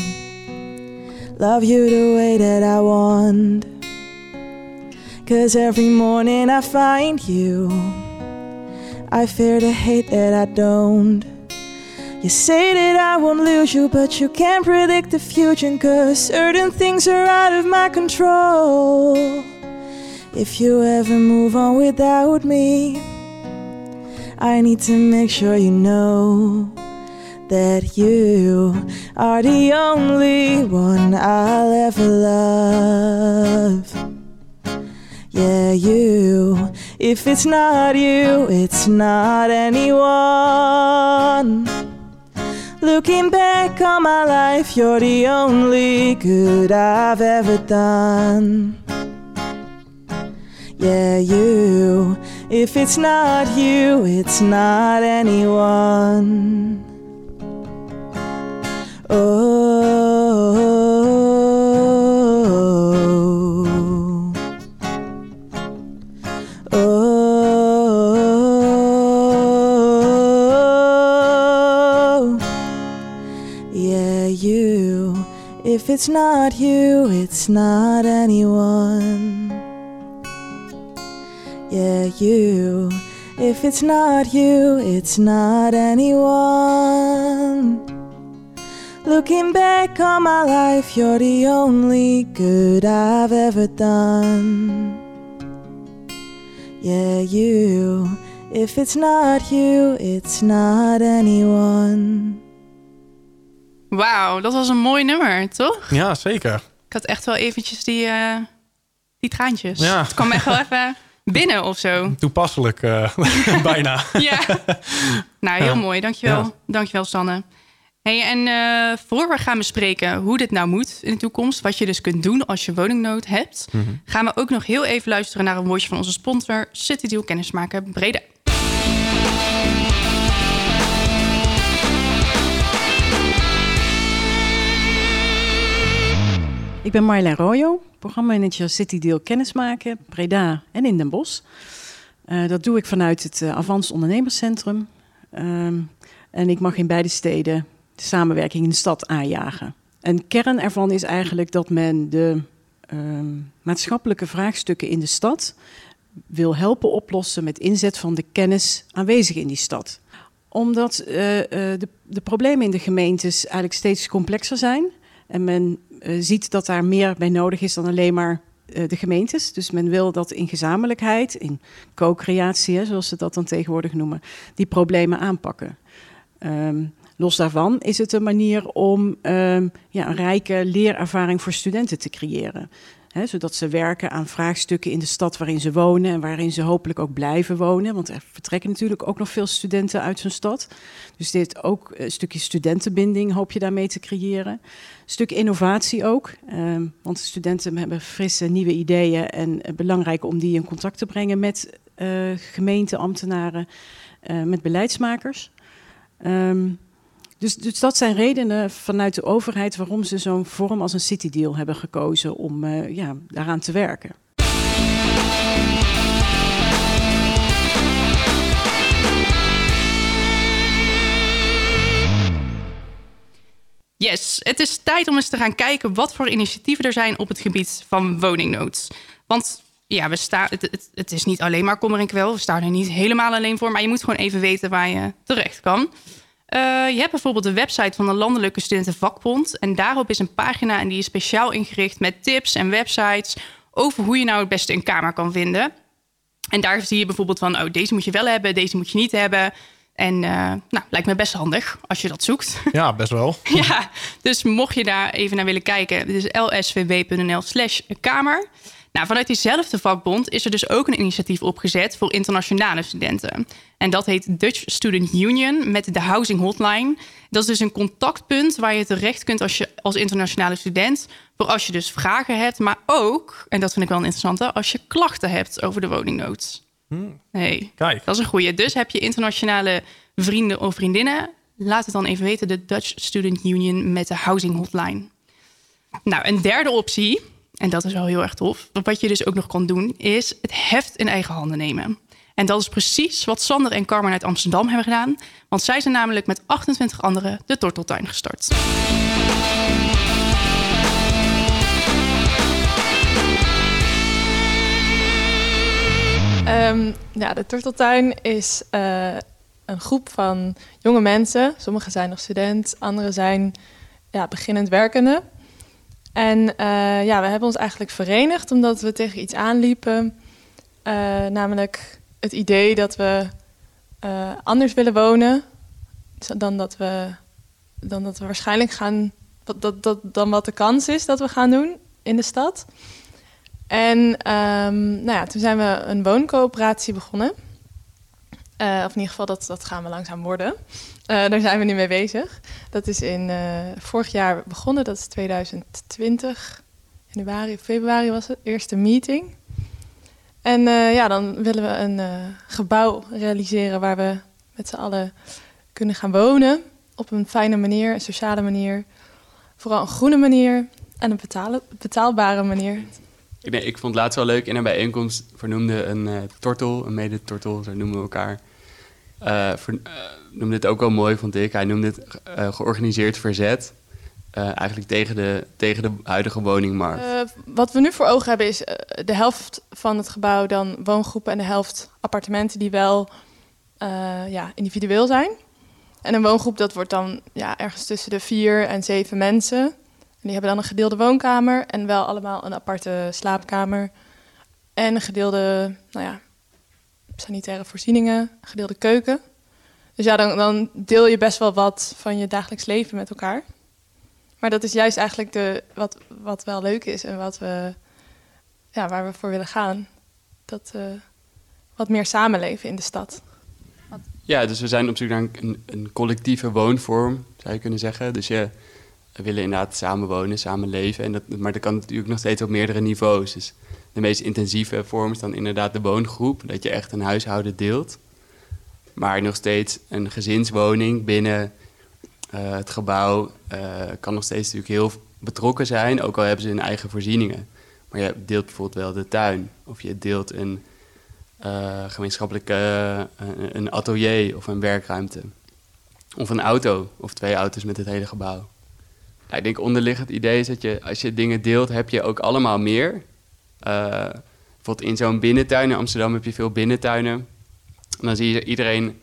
love you the way that I want. Cause every morning I find you. I fear to hate that I don't. You say that I won't lose you, but you can't predict the future. Cause certain things are out of my control. If you ever move on without me, I need to make sure you know that you are the only one I'll ever love. Yeah, you. If it's not you, it's not anyone. Looking back on my life, you're the only good I've ever done. Yeah, you. If it's not you, it's not anyone. Oh. Oh. Yeah, you. If it's not you, it's not anyone. Yeah, you. If it's not you, it's not anyone. Looking back on my life, you're the only good I've ever done. Yeah, you. If it's not you, it's not anyone. Wauw, dat was een mooi nummer, toch? Ja, zeker. Ik had echt wel eventjes die, eh, die traantjes. Ja. Het kwam me echt wel even binnen of zo. Toepasselijk eh, bijna. Ja. Nou, heel Ja. mooi. Dankjewel. Ja. Dankjewel, Sanne. Hey, en eh, voor we gaan bespreken hoe dit nou moet in de toekomst, wat je dus kunt doen als je woningnood hebt, Mhm. gaan we ook nog heel even luisteren naar een woordje van onze sponsor City Deal Kennismaken Breda. Ik ben Marjolein Royo, programmamanager City Deal Kennismaken, Breda en in Den Bosch. Eh, dat doe ik vanuit het uh, Avans Ondernemerscentrum. Ehm, en ik mag in beide steden de samenwerking in de stad aanjagen. Een kern ervan is eigenlijk dat men de ehm, maatschappelijke vraagstukken in de stad wil helpen oplossen met inzet van de kennis aanwezig in die stad. Omdat eh, eh, de, de problemen in de gemeentes eigenlijk steeds complexer zijn. En men uh, ziet dat daar meer bij nodig is dan alleen maar uh, de gemeentes. Dus men wil dat in gezamenlijkheid, in co-creatie, zoals ze dat dan tegenwoordig noemen, die problemen aanpakken. Um, los daarvan is het een manier om um, ja, een rijke leerervaring voor studenten te creëren. Zodat ze werken aan vraagstukken in de stad waarin ze wonen en waarin ze hopelijk ook blijven wonen. Want er vertrekken natuurlijk ook nog veel studenten uit hun stad. Dus dit ook een stukje studentenbinding hoop je daarmee te creëren. Een stuk innovatie ook. Um, want de studenten hebben frisse nieuwe ideeën en uh, belangrijk om die in contact te brengen met uh, gemeenten, ambtenaren, uh, met beleidsmakers. Um, dus, dus, dat zijn redenen vanuit de overheid waarom ze zo'n vorm als een city deal hebben gekozen om uh, ja, daaraan te werken. Yes, het is tijd om eens te gaan kijken wat voor initiatieven er zijn op het gebied van woningnood. Want ja, we staan, het, het, het is niet alleen maar kommer en kwel. We staan er niet helemaal alleen voor. Maar je moet gewoon even weten waar je terecht kan. Eh, je hebt bijvoorbeeld de website van de Landelijke Studentenvakbond. En daarop is een pagina en die is speciaal ingericht met tips en websites over hoe je nou het beste een kamer kan vinden. En daar zie je bijvoorbeeld van, oh, deze moet je wel hebben, deze moet je niet hebben. En uh, nou, lijkt me best handig als je dat zoekt. Ja, best wel. ja, dus mocht je daar even naar willen kijken, dit is lsvw.nl slash kamer. Nou, vanuit diezelfde vakbond is er dus ook een initiatief opgezet voor internationale studenten. En dat heet Dutch Student Union met de Housing Hotline. Dat is dus een contactpunt waar je terecht kunt als je als internationale student. Voor als je dus vragen hebt, maar ook, en dat vind ik wel een interessante, als je klachten hebt over de woningnood. Hmm. Hey, Kijk. Dat is een goede. Dus heb je internationale vrienden of vriendinnen, laat het dan even weten, de Dutch Student Union met de Housing Hotline. Nou, een derde optie en dat is wel heel erg tof. Wat je dus ook nog kan doen, is het heft in eigen handen nemen. En dat is precies wat Sander en Carmen uit Amsterdam hebben gedaan. Want zij zijn namelijk met 28 anderen de Torteltuin gestart. Um, ja, de Torteltuin is uh, een groep van jonge mensen. Sommigen zijn nog student, anderen zijn ja, beginnend werkende. En uh, ja, we hebben ons eigenlijk verenigd omdat we tegen iets aanliepen. Uh, namelijk het idee dat we uh, anders willen wonen dan dat we, dan dat we waarschijnlijk gaan, dat, dat, dan wat de kans is dat we gaan doen in de stad. En um, nou ja, toen zijn we een wooncoöperatie begonnen. Uh, of in ieder geval, dat, dat gaan we langzaam worden. Uh, daar zijn we nu mee bezig. Dat is in uh, vorig jaar begonnen, dat is 2020. Januari februari was het, eerste meeting. En ja, dan willen we een gebouw realiseren waar we met z'n allen kunnen gaan wonen. Op een fijne manier, een sociale manier. Vooral een groene manier en een betaalbare manier. Nee, ik vond het laatst wel leuk. In een bijeenkomst vernoemde een uh, tortel, een mede-tortel, zo noemen we elkaar uh, noemde het ook wel mooi, vond ik. Hij noemde het uh, georganiseerd verzet. eigenlijk tegen de, tegen de huidige woningmarkt. wat we nu voor ogen hebben is de helft van het gebouw dan woongroepen en de helft appartementen die wel ja, individueel zijn. En een woongroep dat wordt dan ja, ergens tussen de vier en zeven mensen. En die hebben dan een gedeelde woonkamer en wel allemaal een aparte slaapkamer. En een gedeelde nou ja, sanitaire voorzieningen, gedeelde keuken. Dus ja, dan, dan deel je best wel wat van je dagelijks leven met elkaar. Maar dat is juist eigenlijk de, wat, wat wel leuk is en wat we, ja, waar we voor willen gaan. Dat wat meer samenleven in de stad. Ja, dus we zijn op zoek een, een, collectieve woonvorm, zou je kunnen zeggen. Dus je, we willen inderdaad samen wonen, samen leven. En dat, maar dat kan natuurlijk nog steeds op meerdere niveaus. Dus de meest intensieve vorm is dan inderdaad de woongroep. Dat je echt een huishouden deelt. Maar nog steeds een gezinswoning binnen uh, het gebouw uh, kan nog steeds natuurlijk heel betrokken zijn. Ook al hebben ze hun eigen voorzieningen. Maar je deelt bijvoorbeeld wel de tuin. Of je deelt een uh, gemeenschappelijke een atelier of een werkruimte. Of een auto of twee auto's met het hele gebouw. Ik denk onderliggend idee is dat je als je dingen deelt, heb je ook allemaal meer. Uh, bijvoorbeeld in zo'n binnentuin, in Amsterdam heb je veel binnentuinen. En dan zie je iedereen,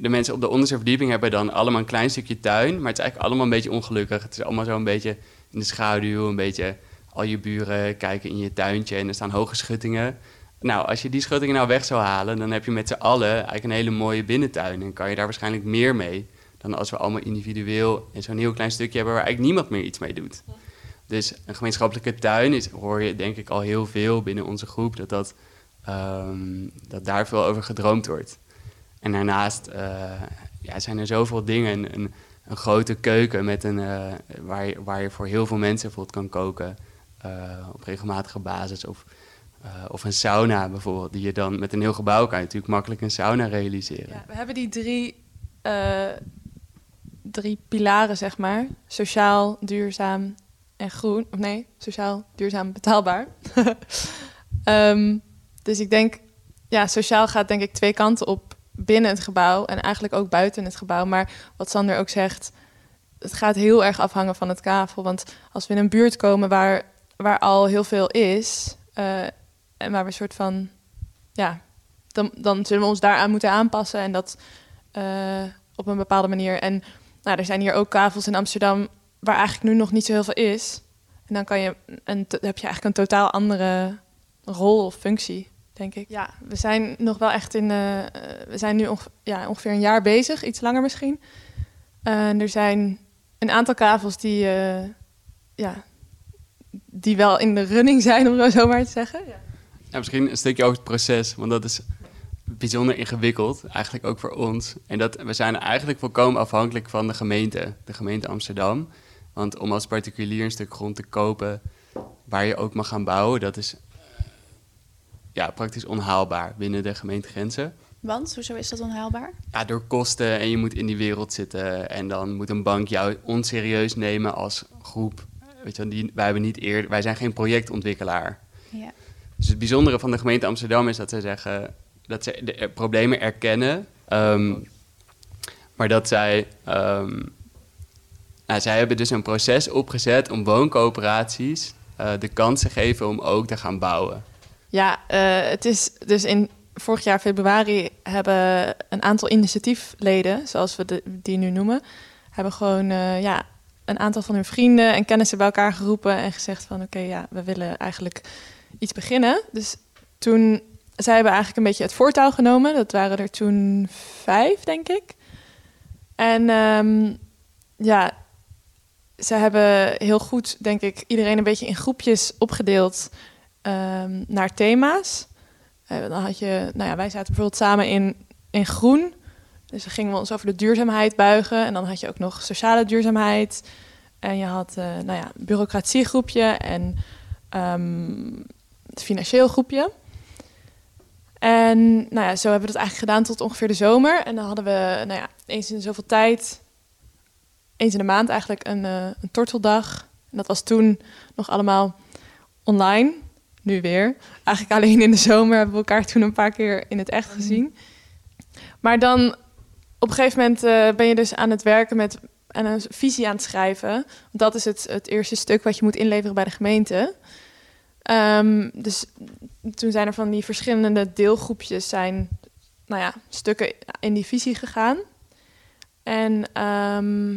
de mensen op de onderste verdieping hebben dan allemaal een klein stukje tuin. Maar het is eigenlijk allemaal een beetje ongelukkig. Het is allemaal zo een beetje in de schaduw, een beetje al je buren kijken in je tuintje en er staan hoge schuttingen. Nou, als je die schuttingen nou weg zou halen, dan heb je met z'n allen eigenlijk een hele mooie binnentuin. En kan je daar waarschijnlijk meer mee dan als we allemaal individueel in zo'n heel klein stukje hebben waar eigenlijk niemand meer iets mee doet. Dus een gemeenschappelijke tuin is, hoor je denk ik al heel veel binnen onze groep, dat, dat, um, dat daar veel over gedroomd wordt. En daarnaast uh, ja, zijn er zoveel dingen. Een, een, grote keuken met een, uh, waar, je, waar je voor heel veel mensen bijvoorbeeld kan koken uh, op regelmatige basis. Of, of een sauna bijvoorbeeld, die je dan met een heel gebouw kan je natuurlijk makkelijk een sauna realiseren. Ja, we hebben die drie, drie pilaren, zeg maar. Sociaal, duurzaam en groen. Of nee, sociaal, duurzaam, betaalbaar. um, dus ik denk, ja, sociaal gaat denk ik twee kanten op binnen het gebouw en eigenlijk ook buiten het gebouw. Maar wat Sander ook zegt, het gaat heel erg afhangen van het kavel. Want als we in een buurt komen waar, waar al heel veel is, uh, en waar we een soort van, ja, dan, dan zullen we ons daaraan moeten aanpassen en dat eh, op een bepaalde manier. En nou, er zijn hier ook kavels in Amsterdam waar eigenlijk nu nog niet zo heel veel is. En dan kan je een, heb je eigenlijk een totaal andere rol of functie, denk ik. Ja, we zijn nog wel echt in. eh, we zijn nu onge- ja, ongeveer een jaar bezig, iets langer misschien. En er zijn een aantal kavels die, eh, ja, die wel in de running zijn, om het zo maar te zeggen. Ja. Ja, misschien een stukje over het proces, want dat is bijzonder ingewikkeld, eigenlijk ook voor ons. En dat, we zijn eigenlijk volkomen afhankelijk van de gemeente, de gemeente Amsterdam. Want om als particulier een stuk grond te kopen waar je ook mag gaan bouwen, dat is eh, ja, praktisch onhaalbaar binnen de gemeentegrenzen. Want, hoezo is dat onhaalbaar? Ja, door kosten en je moet in die wereld zitten en dan moet een bank jou onserieus nemen als groep. Weet je, die, wij, hebben niet eerder, wij zijn geen projectontwikkelaar. Ja. Dus het bijzondere van de gemeente Amsterdam is dat ze zeggen dat ze de er- problemen erkennen, ehm, maar dat zij, ehm, nou, zij hebben dus een proces opgezet om wooncoöperaties eh, de kans te geven om ook te gaan bouwen. Ja, eh, het is dus in vorig jaar februari hebben een aantal initiatiefleden, zoals we de, die nu noemen, hebben gewoon eh, ja, een aantal van hun vrienden en kennissen bij elkaar geroepen en gezegd van oké, ja, we willen eigenlijk iets beginnen. Dus toen, zij hebben eigenlijk een beetje het voortouw genomen. Dat waren er toen vijf, denk ik. En ehm, ja, ze hebben heel goed, denk ik, iedereen een beetje in groepjes opgedeeld ehm, naar thema's. Eh, dan had je, nou ja, wij zaten bijvoorbeeld samen in, in groen. Dus dan gingen we ons over de duurzaamheid buigen. En dan had je ook nog sociale duurzaamheid. En je had, eh nou ja, bureaucratiegroepje en ehm, het financieel groepje. En nou ja, zo hebben we dat eigenlijk gedaan tot ongeveer de zomer. En dan hadden we, nou ja, eens in zoveel tijd, eens in de maand eigenlijk een, eh, een torteldag. En dat was toen nog allemaal online. Nu weer. Eigenlijk alleen in de zomer hebben we elkaar toen een paar keer in het echt gezien. Maar dan op een gegeven moment eh, ben je dus aan het werken met en een visie aan het schrijven. Dat is het, het eerste stuk wat je moet inleveren bij de gemeente. Ehm, dus toen zijn er van die verschillende deelgroepjes zijn, nou ja, stukken in die visie gegaan. En ehm,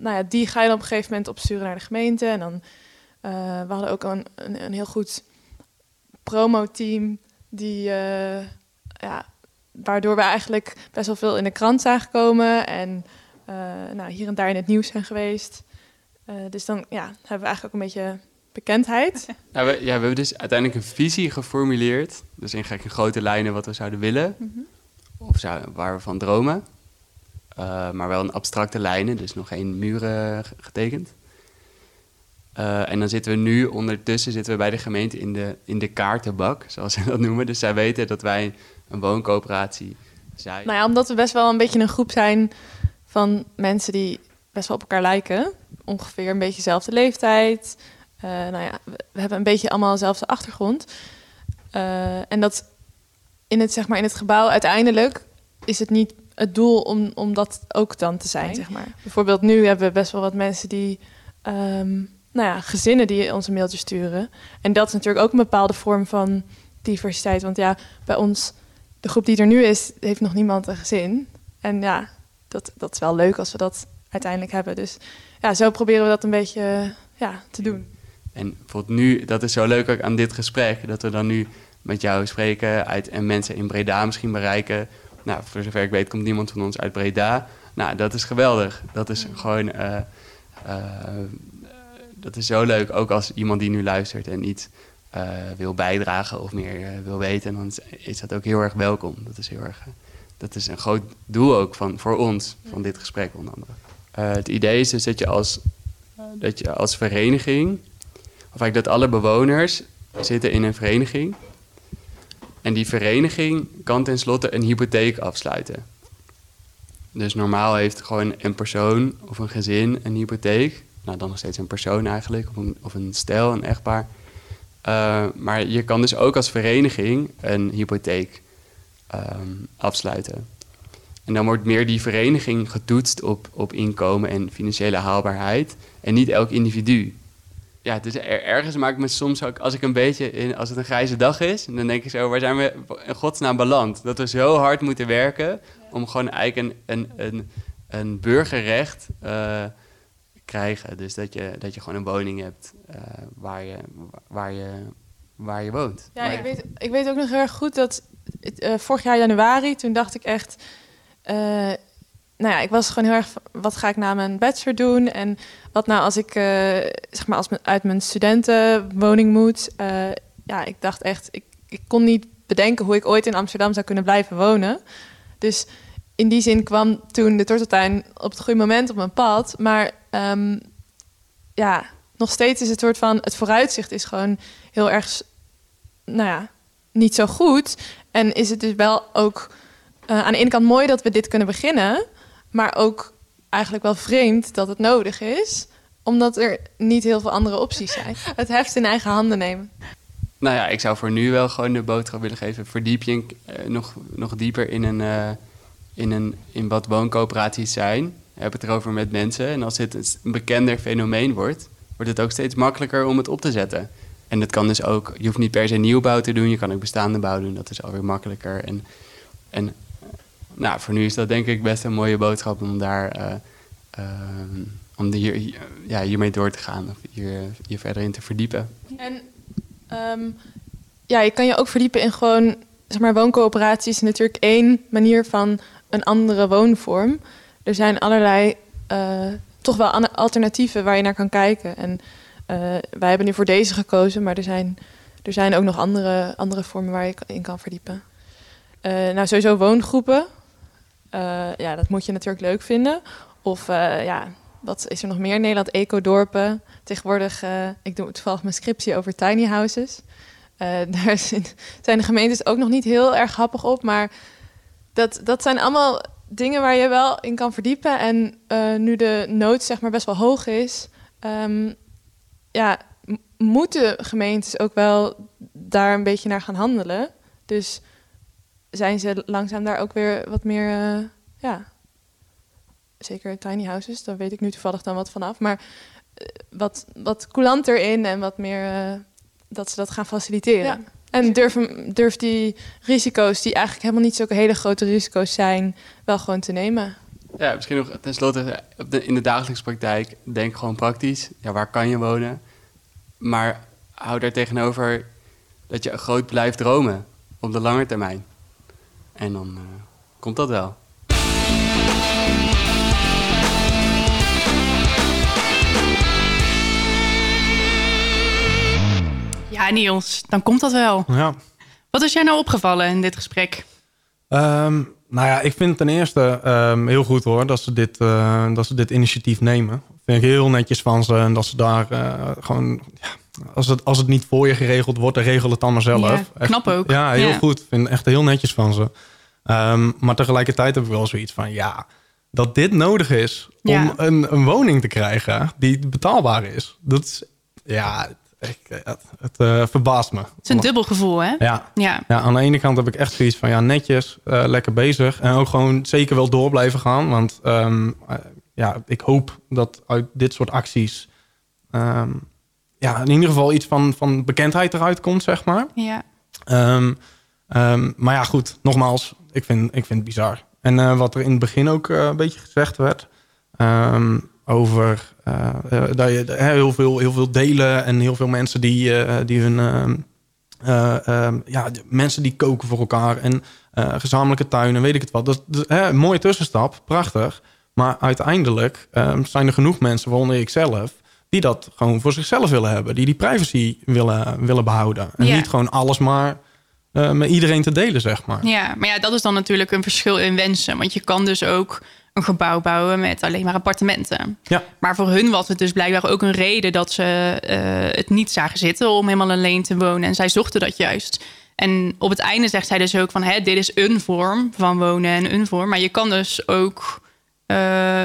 nou ja, die ga je dan op een gegeven moment opsturen naar de gemeente. En dan, eh, we hadden ook een, een, een heel goed promoteam die, eh, ja, waardoor we eigenlijk best wel veel in de krant zijn gekomen en eh, nou, hier en daar in het nieuws zijn geweest. Dus dan ja, hebben we eigenlijk ook een beetje bekendheid. Nou, we, ja, we hebben dus uiteindelijk een visie geformuleerd. Dus in, in grote lijnen wat we zouden willen. Of zou, waar we van dromen. Eh, maar wel in abstracte lijnen, dus nog geen muren getekend. Eh, en dan zitten we nu, ondertussen zitten we bij de gemeente in de, in de kaartenbak, zoals ze dat noemen. Dus zij weten dat wij een wooncoöperatie zijn. nou ja, omdat we best wel een beetje een groep zijn van mensen die best wel op elkaar lijken. Ongeveer een beetje dezelfde leeftijd. Eh, nou ja, we, we hebben een beetje allemaal dezelfde achtergrond. En dat in het, zeg maar, in het gebouw uiteindelijk is het niet het doel om, om dat ook dan te zijn, zeg maar. Bijvoorbeeld nu hebben we best wel wat mensen die... ehm, nou ja, gezinnen die ons een mailtje sturen. En dat is natuurlijk ook een bepaalde vorm van diversiteit. Want ja, bij ons, de groep die er nu is, heeft nog niemand een gezin. En ja, dat, dat is wel leuk als we dat uiteindelijk hebben. Dus ja, zo proberen we dat een beetje ja, te doen. En bijvoorbeeld nu, dat is zo leuk ook aan dit gesprek, dat we dan nu met jou spreken uit, en mensen in Breda misschien bereiken. Nou, voor zover ik weet komt niemand van ons uit Breda. Nou, dat is geweldig. Dat is gewoon, eh, eh, dat is zo leuk. Ook als iemand die nu luistert en iets eh, wil bijdragen of meer wil weten, dan is, dat ook heel erg welkom. Dat is heel erg, dat is een groot doel ook van, voor ons, van dit gesprek onder andere. Het idee is dus dat je als, dat je als vereniging of eigenlijk dat alle bewoners zitten in een vereniging. En die vereniging kan tenslotte een hypotheek afsluiten. Dus normaal heeft gewoon een persoon of een gezin een hypotheek. Nou, dan nog steeds een persoon eigenlijk, of een, of een stel, een echtpaar. Eh, maar je kan dus ook als vereniging een hypotheek ehm, afsluiten. En dan wordt meer die vereniging getoetst op, op inkomen en financiële haalbaarheid. En niet elk individu. Ja, dus er, ergens maak ik me soms ook, als ik een beetje in, als het een grijze dag is, dan denk ik zo, waar zijn we in godsnaam beland? Dat we zo hard moeten werken om gewoon eigenlijk een, een, een, een burgerrecht uh, krijgen. Dus dat je, dat je gewoon een woning hebt uh, waar, je, waar, je, waar je woont. Ja, ik weet, ik weet ook nog heel erg goed dat uh, vorig jaar januari, toen dacht ik echt nou ja, ik was gewoon heel erg. Wat ga ik na mijn bachelor doen? En wat nou als ik, uh, zeg maar, als uit mijn studentenwoning moet? Uh, ja, ik dacht echt, ik, ik kon niet bedenken hoe ik ooit in Amsterdam zou kunnen blijven wonen. Dus in die zin kwam toen de Torteltuin op het goede moment op mijn pad. Maar um, ja, nog steeds is het soort van het vooruitzicht is gewoon heel erg, nou ja, niet zo goed. En is het dus wel ook uh, aan de ene kant mooi dat we dit kunnen beginnen. Maar ook eigenlijk wel vreemd dat het nodig is, omdat er niet heel veel andere opties zijn. Het heft in eigen handen nemen. Nou ja, ik zou voor nu wel gewoon de boodschap willen geven. Verdiep je uh, nog, nog dieper in, een, uh, in, een, in wat wooncoöperaties zijn. Heb het erover met mensen. En als dit een bekender fenomeen wordt, wordt het ook steeds makkelijker om het op te zetten. En dat kan dus ook, je hoeft niet per se nieuwbouw te doen, je kan ook bestaande bouw doen. Dat is alweer makkelijker. En, en nou, voor nu is dat denk ik best een mooie boodschap om daar uh, uh, om hier, ja, hiermee door te gaan of hier, verder in te verdiepen. En um, ja, je kan je ook verdiepen in gewoon, zeg maar, wooncoöperaties is natuurlijk één manier van een andere woonvorm. Er zijn allerlei uh, toch wel alternatieven waar je naar kan kijken. En wij hebben nu voor deze gekozen, maar er zijn, er zijn ook nog andere, andere vormen waar je in kan verdiepen. nou, sowieso woongroepen ja, dat moet je natuurlijk leuk vinden. Of uh, ja, wat is er nog meer in Nederland? Ecodorpen. Tegenwoordig, uh, ik doe toevallig mijn scriptie over tiny houses. daar zijn de gemeentes ook nog niet heel erg happig op. Maar dat, dat zijn allemaal dingen waar je wel in kan verdiepen. En nu de nood zeg maar best wel hoog is... Um, ja, moeten gemeentes ook wel daar een beetje naar gaan handelen. Dus zijn ze langzaam daar ook weer wat meer, uh, ja, zeker tiny houses, daar weet ik nu toevallig dan wat vanaf, maar uh, wat, wat coulanter in en wat meer uh, dat ze dat gaan faciliteren. Ja. En durf, durf die risico's, die eigenlijk helemaal niet zulke hele grote risico's zijn, wel gewoon te nemen. Ja, misschien nog tenslotte in de dagelijkse praktijk, denk gewoon praktisch. Ja, waar kan je wonen? Maar hou daar tegenover dat je groot blijft dromen op de lange termijn. En dan uh, komt dat wel. Ja, Niels, dan komt dat wel. Ja. Wat is jij nou opgevallen in dit gesprek? Um, nou ja, ik vind ten eerste um, heel goed hoor dat ze, dit, uh, dat ze dit initiatief nemen. Vind ik heel netjes van ze en dat ze daar uh, gewoon ja, als het, als het niet voor je geregeld wordt, dan regel het dan maar zelf. Ja, knap ook. Ja, heel ja. goed. vind echt heel netjes van ze. Um, maar tegelijkertijd heb ik wel zoiets van, ja, dat dit nodig is om ja. een, een woning te krijgen die betaalbaar is. Dat is, ja, ik, het, het uh, verbaast me. Het is een dubbel gevoel, hè? Ja. ja. ja. aan de ene kant heb ik echt zoiets van, ja, netjes, uh, lekker bezig. En ook gewoon zeker wel door blijven gaan. Want um, uh, ja, ik hoop dat uit dit soort acties... Um, ja, in ieder geval iets van, van bekendheid eruit komt, zeg maar. Ja. Um, um, maar ja, goed, nogmaals, ik vind, ik vind het bizar. En uh, wat er in het begin ook uh, een beetje gezegd werd... Over uh, dat je heel veel, heel veel delen en heel veel mensen die, die hun... ja, mensen die koken voor elkaar en gezamenlijke tuinen, weet ik het wat. Dat, dat een mooie tussenstap, prachtig. Maar uiteindelijk zijn er genoeg mensen, waaronder ik zelf die dat gewoon voor zichzelf willen hebben. Die die privacy willen, willen behouden. En Ja. niet gewoon alles maar eh, met iedereen te delen, zeg maar. Ja, maar ja, dat is dan natuurlijk een verschil in wensen. Want je kan dus ook een gebouw bouwen met alleen maar appartementen. Ja. Maar voor hun was het dus blijkbaar ook een reden dat ze eh, het niet zagen zitten om helemaal alleen te wonen. En zij zochten dat juist. En op het einde zegt zij dus ook van, hè, dit is een vorm van wonen en een vorm. Maar je kan dus ook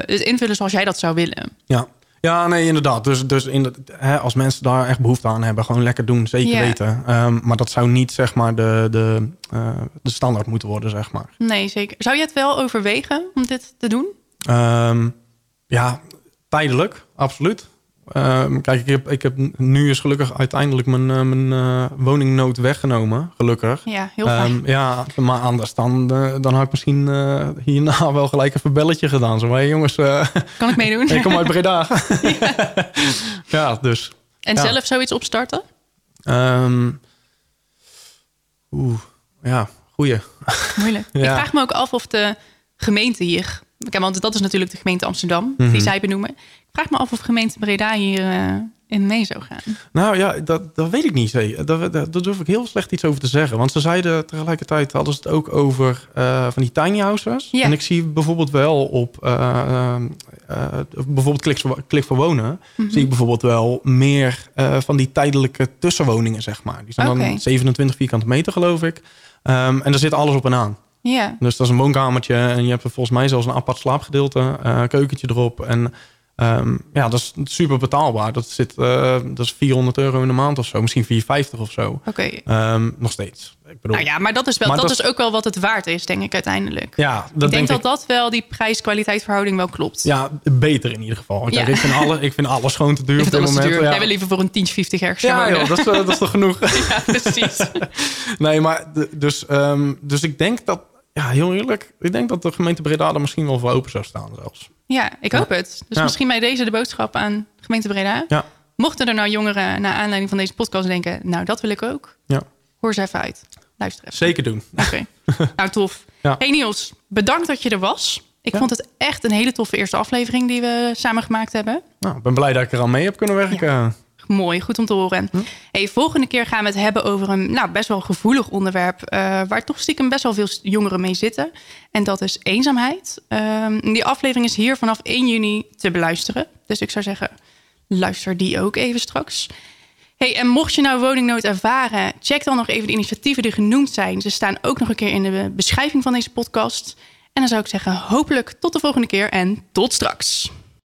het invullen zoals jij dat zou willen. Ja, ja nee, inderdaad. Dus, dus in de, hè, als mensen daar echt behoefte aan hebben, gewoon lekker doen, zeker weten. Ehm, maar dat zou niet, zeg maar, de, de, eh, de standaard moeten worden, zeg maar. Nee, zeker. Zou je het wel overwegen om dit te doen? Ehm, ja, tijdelijk, absoluut. Ehm, kijk, ik heb, ik heb nu is gelukkig uiteindelijk mijn, eh, mijn eh, woningnood weggenomen. Gelukkig. Ja, heel fijn. Ehm, ja, maar anders dan, eh, dan had ik misschien hierna wel gelijk even een belletje gedaan. Zo, hé jongens, kan ik meedoen? ik kom uit Breda. ja. dus. en ja. zelf zoiets opstarten? ehm, Oeh, ja, goeie. Moeilijk. Ja. Ik vraag me ook af of de gemeente hier... Want dat is natuurlijk de gemeente Amsterdam, Mhm. die zij benoemen. Vraag me af of gemeente Breda hier eh, in mee zou gaan. Nou ja, dat, dat weet ik niet. Daar, daar, daar durf ik heel slecht iets over te zeggen. Want ze zeiden tegelijkertijd, hadden ze het ook over eh, van die tiny houses. Ja. En ik zie bijvoorbeeld wel op eh, bijvoorbeeld Klik voor, Klik voor Wonen... Mhm. zie ik bijvoorbeeld wel meer van die tijdelijke tussenwoningen, zeg maar. Die zijn dan 27 vierkante meter, geloof ik. Ehm, en daar zit alles op en aan. Ja, Dus dat is een woonkamertje en je hebt er volgens mij zelfs een apart slaapgedeelte, keukentje erop. En ehm, ja, dat is super betaalbaar. Dat, zit, eh, dat is 400 euro in de maand of zo, misschien 450 of zo. oké. Ehm, nog steeds. Ik bedoel, Nou ja, maar dat is wel dat dat is ook wel wat het waard is, denk ik uiteindelijk. ja, dat ik denk, dat ik. dat wel die prijs-kwaliteit verhouding wel klopt. Ja, beter in ieder geval. Kijk, Ja. ik, vind alle, ik vind alles gewoon te duur op dit te moment. duur. Ja, Jij wil liever voor een tientje 50 ergens ja joh, dat, is, eh, dat is toch genoeg. Ja, precies. nee, maar dus, ehm, dus ik denk dat, ja, heel eerlijk, ik denk dat de gemeente Breda er misschien wel voor open zou staan zelfs. Ja, ik hoop het. Dus Ja. misschien bij deze de boodschap aan gemeente Breda. Ja. Mochten er nou jongeren naar aanleiding van deze podcast denken... nou, dat wil ik ook. Ja. Hoor ze even uit. Luister even. Zeker doen. Oké. nou, tof. Hey Niels, bedankt dat je er was. Ik vond het echt een hele toffe eerste aflevering die we samen gemaakt hebben. Nou, ik ben blij dat ik er al mee heb kunnen werken. Mooi, goed om te horen. Hey, volgende keer gaan we het hebben over een nou, best wel gevoelig onderwerp... eh, waar toch stiekem best wel veel jongeren mee zitten. En dat is eenzaamheid. Ehm, die aflevering is hier vanaf 1 juni te beluisteren. Dus ik zou zeggen, luister die ook even straks. Hey, en mocht je nou woningnood ervaren... check dan nog even de initiatieven die genoemd zijn. Ze staan ook nog een keer in de beschrijving van deze podcast. En dan zou ik zeggen, hopelijk tot de volgende keer en tot straks.